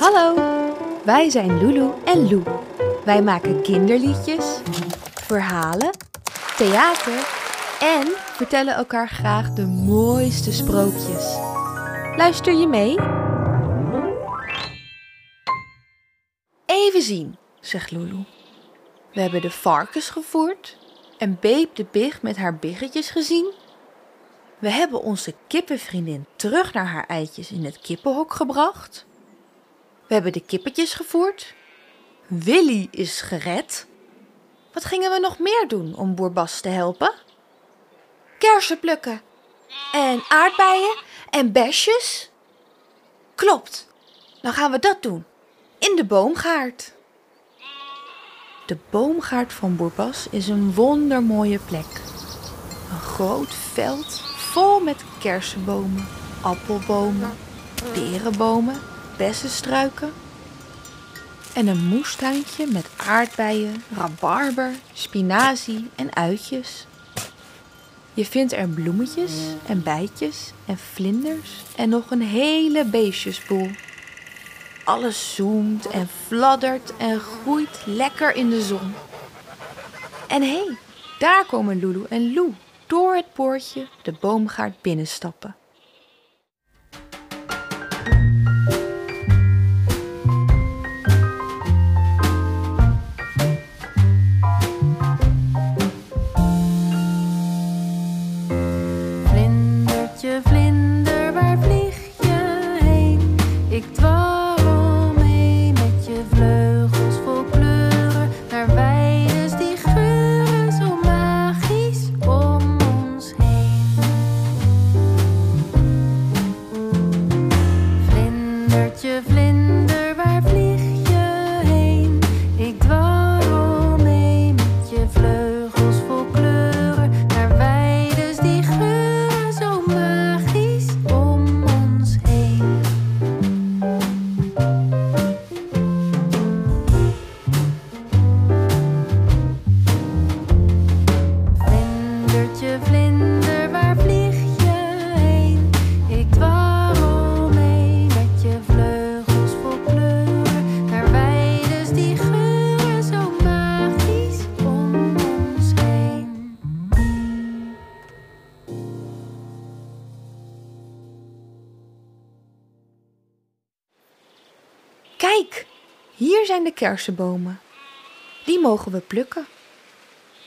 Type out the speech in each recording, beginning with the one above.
Hallo, wij zijn Lulu en Lou. Wij maken kinderliedjes, verhalen, theater en vertellen elkaar graag de mooiste sprookjes. Luister je mee? Even zien, zegt Lulu. We hebben de varkens gevoerd en Beep de Big met haar biggetjes gezien. We hebben onze kippenvriendin terug naar haar eitjes in het kippenhok gebracht. We hebben de kippetjes gevoerd. Willy is gered. Wat gingen we nog meer doen om boer Bas te helpen? Kersen plukken. En aardbeien en besjes. Klopt. Dan gaan we dat doen. In de boomgaard. De boomgaard van boer Bas is een wondermooie plek. Een groot veld vol met kersenbomen, appelbomen, perenbomen, bessenstruiken. En een moestuintje met aardbeien, rabarber, spinazie en uitjes. Je vindt er bloemetjes en bijtjes en vlinders en nog een hele beestjesboel. Alles zoemt en fladdert en groeit lekker in de zon. En hé, hey, daar komen Lulu en Lou door het poortje de boomgaard binnenstappen. Kijk, hier zijn de kersenbomen. Die mogen we plukken.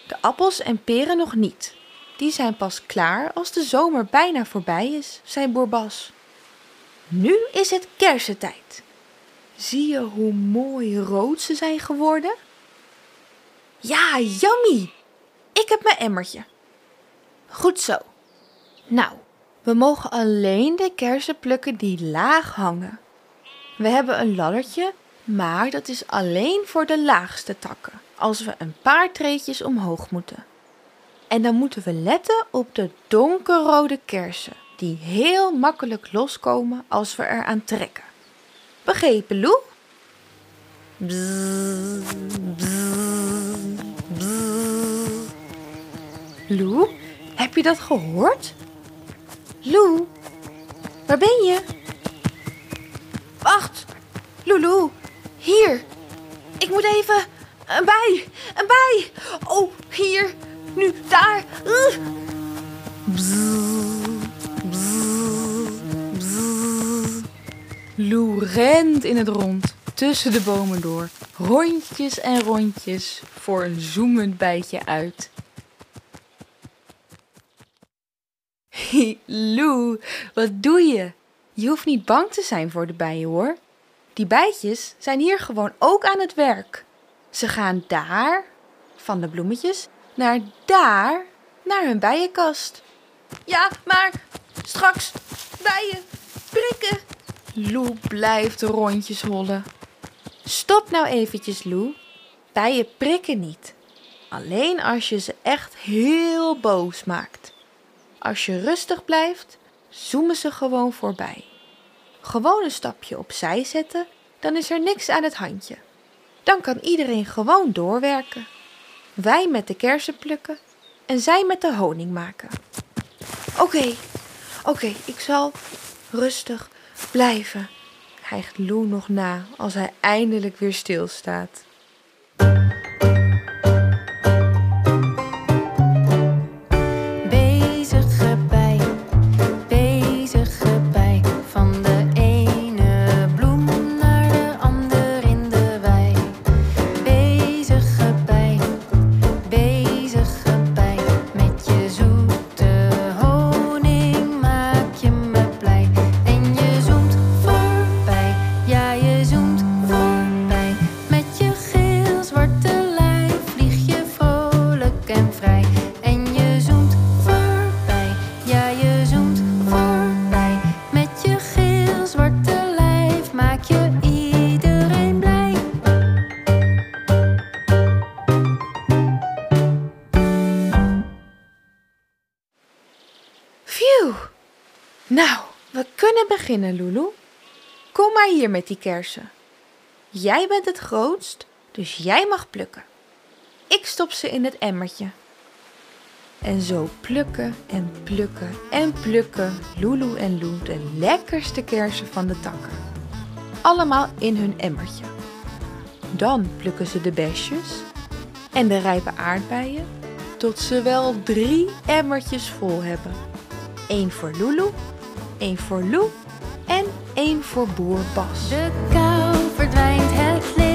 De appels en peren nog niet. Die zijn pas klaar als de zomer bijna voorbij is, zei boer Bas. Nu is het kersentijd. Zie je hoe mooi rood ze zijn geworden? Ja, yummy! Ik heb mijn emmertje. Goed zo. Nou, we mogen alleen de kersen plukken die laag hangen. We hebben een laddertje, maar dat is alleen voor de laagste takken, als we een paar treetjes omhoog moeten. En dan moeten we letten op de donkerrode kersen, die heel makkelijk loskomen als we eraan trekken. Begrepen, Lou? Lou, heb je dat gehoord? Lou, waar ben je? Wacht, Lulu, hier. Ik moet even een bij, een bij. Oh, hier, nu, daar. Lou rent in het rond, tussen de bomen door, rondjes en rondjes voor een zoemend bijtje uit. Lou, wat doe je? Je hoeft niet bang te zijn voor de bijen hoor. Die bijtjes zijn hier gewoon ook aan het werk. Ze gaan daar, van de bloemetjes, naar daar, naar hun bijenkast. Ja, maar straks bijen prikken. Lou blijft rondjes hollen. Stop nou eventjes, Lou. Bijen prikken niet. Alleen als je ze echt heel boos maakt. Als je rustig blijft, zoemen ze gewoon voorbij. Gewoon een stapje opzij zetten, dan is er niks aan het handje. Dan kan iedereen gewoon doorwerken. Wij met de kersen plukken en zij met de honing maken. Oké, oké, ik zal rustig blijven. hijgt Lou nog na als hij eindelijk weer stilstaat. Nou, we kunnen beginnen, Lulu. Kom maar hier met die kersen. Jij bent het grootst, dus jij mag plukken. Ik stop ze in het emmertje. En zo plukken en plukken en plukken Lulu en Lou de lekkerste kersen van de takken. Allemaal in hun emmertje. Dan plukken ze de besjes en de rijpe aardbeien tot ze wel drie emmertjes vol hebben. Eén voor Lulu, één voor Lou en één voor boer Bas. De kou verdwijnt, het licht